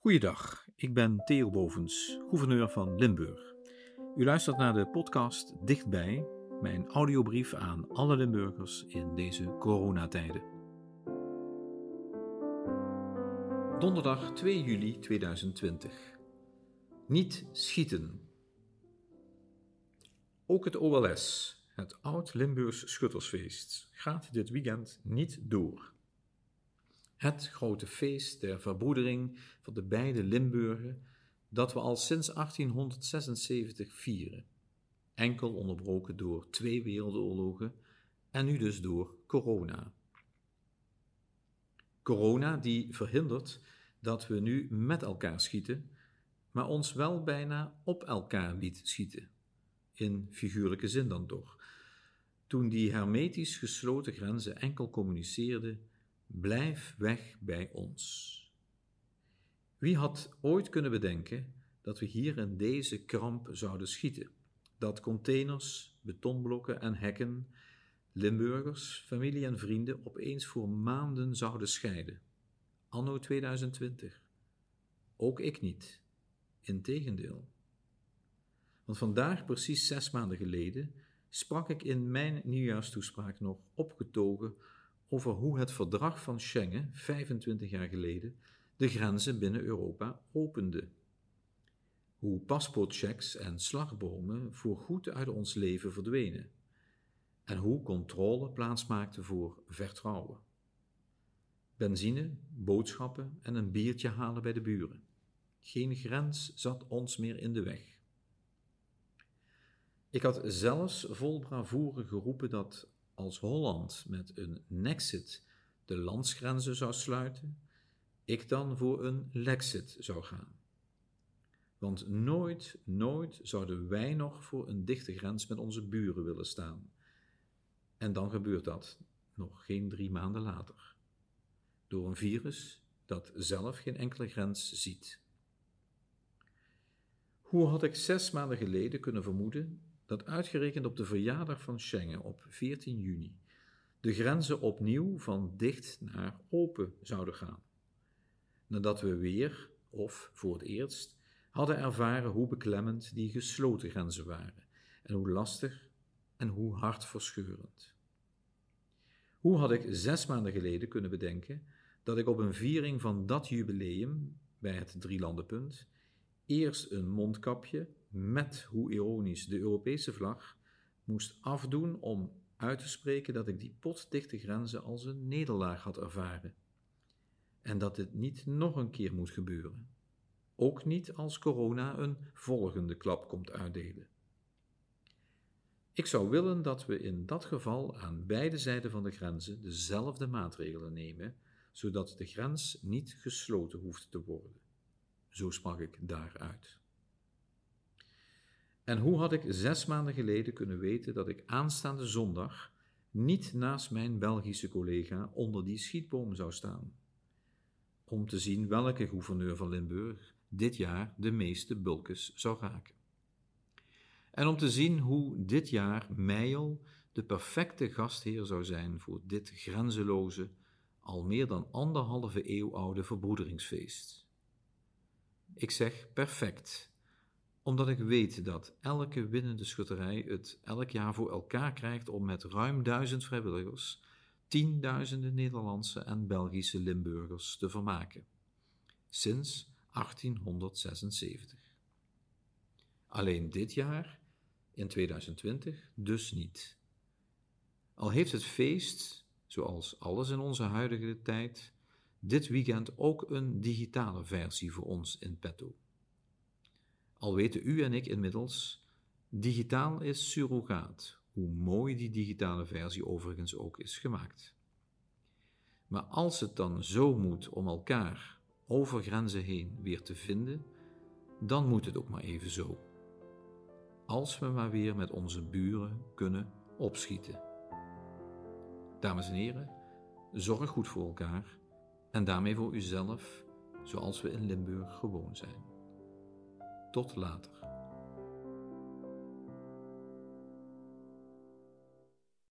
Goeiedag, ik ben Theo Bovens, gouverneur van Limburg. U luistert naar de podcast Dichtbij, mijn audiobrief aan alle Limburgers in deze coronatijden. Donderdag 2 juli 2020. Niet schieten. Ook het OLS, het Oud-Limburgs Schuttersfeest, gaat dit weekend niet door. Het grote feest der verbroedering van de beide Limburgen, dat we al sinds 1876 vieren. Enkel onderbroken door twee wereldoorlogen en nu dus door corona. Corona die verhindert dat we nu met elkaar schieten, maar ons wel bijna op elkaar liet schieten. In figuurlijke zin dan toch. Toen die hermetisch gesloten grenzen enkel communiceerden Blijf weg bij ons. Wie had ooit kunnen bedenken dat we hier in deze kramp zouden schieten? Dat containers, betonblokken en hekken Limburgers, familie en vrienden opeens voor maanden zouden scheiden. Anno 2020. Ook ik niet. Integendeel. Want vandaag, precies zes maanden geleden, sprak ik in mijn nieuwjaarstoespraak nog opgetogen over hoe het verdrag van Schengen 25 jaar geleden de grenzen binnen Europa opende. Hoe paspoortchecks en slagbomen voorgoed uit ons leven verdwenen. En hoe controle plaatsmaakte voor vertrouwen. Benzine, boodschappen en een biertje halen bij de buren. Geen grens zat ons meer in de weg. Ik had zelfs vol bravoure geroepen dat als Holland met een nexit de landsgrenzen zou sluiten, ik dan voor een lexit zou gaan. Want nooit, nooit zouden wij nog voor een dichte grens met onze buren willen staan. En dan gebeurt dat nog geen drie maanden later. Door een virus dat zelf geen enkele grens ziet. Hoe had ik zes maanden geleden kunnen vermoeden dat uitgerekend op de verjaardag van Schengen op 14 juni de grenzen opnieuw van dicht naar open zouden gaan. Nadat we weer, of voor het eerst, hadden ervaren hoe beklemmend die gesloten grenzen waren en hoe lastig en hoe hartverscheurend. Hoe had ik zes maanden geleden kunnen bedenken dat ik op een viering van dat jubileum bij het Drielandenpunt eerst een mondkapje met, hoe ironisch, de Europese vlag moest afdoen om uit te spreken dat ik die potdichte grenzen als een nederlaag had ervaren. En dat dit niet nog een keer moet gebeuren. Ook niet als corona een volgende klap komt uitdelen. Ik zou willen dat we in dat geval aan beide zijden van de grenzen dezelfde maatregelen nemen, zodat de grens niet gesloten hoeft te worden. Zo sprak ik daaruit. En hoe had ik zes maanden geleden kunnen weten dat ik aanstaande zondag niet naast mijn Belgische collega onder die schietboom zou staan? Om te zien welke gouverneur van Limburg dit jaar de meeste bulkes zou raken. En om te zien hoe dit jaar Meijel de perfecte gastheer zou zijn voor dit grenzeloze, al meer dan anderhalve eeuw oude verbroederingsfeest. Ik zeg perfect, omdat ik weet dat elke winnende schutterij het elk jaar voor elkaar krijgt om met ruim duizend vrijwilligers tienduizenden Nederlandse en Belgische Limburgers te vermaken. Sinds 1876. Alleen dit jaar, in 2020, dus niet. Al heeft het feest, zoals alles in onze huidige tijd, dit weekend ook een digitale versie voor ons in petto. Al weten u en ik inmiddels, digitaal is surrogaat, hoe mooi die digitale versie overigens ook is gemaakt. Maar als het dan zo moet om elkaar over grenzen heen weer te vinden, dan moet het ook maar even zo. Als we maar weer met onze buren kunnen opschieten. Dames en heren, zorg goed voor elkaar en daarmee voor uzelf, zoals we in Limburg gewoon zijn. Tot later.